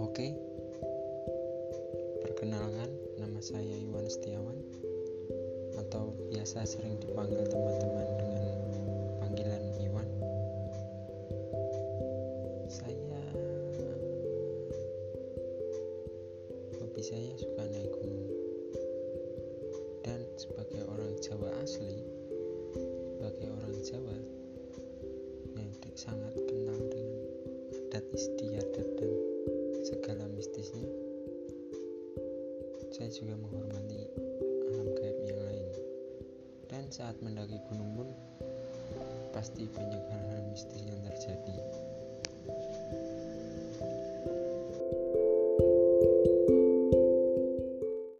Oke, perkenalkan nama saya Iwan Setiawan atau biasa sering dipanggil teman-teman dengan panggilan Iwan. Saya hobi saya suka naik gunung dan sebagai orang Jawa asli, sebagai orang Jawa yang sangat kenal dengan adat istri. Saya juga menghormati alam gaib yang lain. Dan saat mendaki gunung pun pasti banyak hal-hal mistis.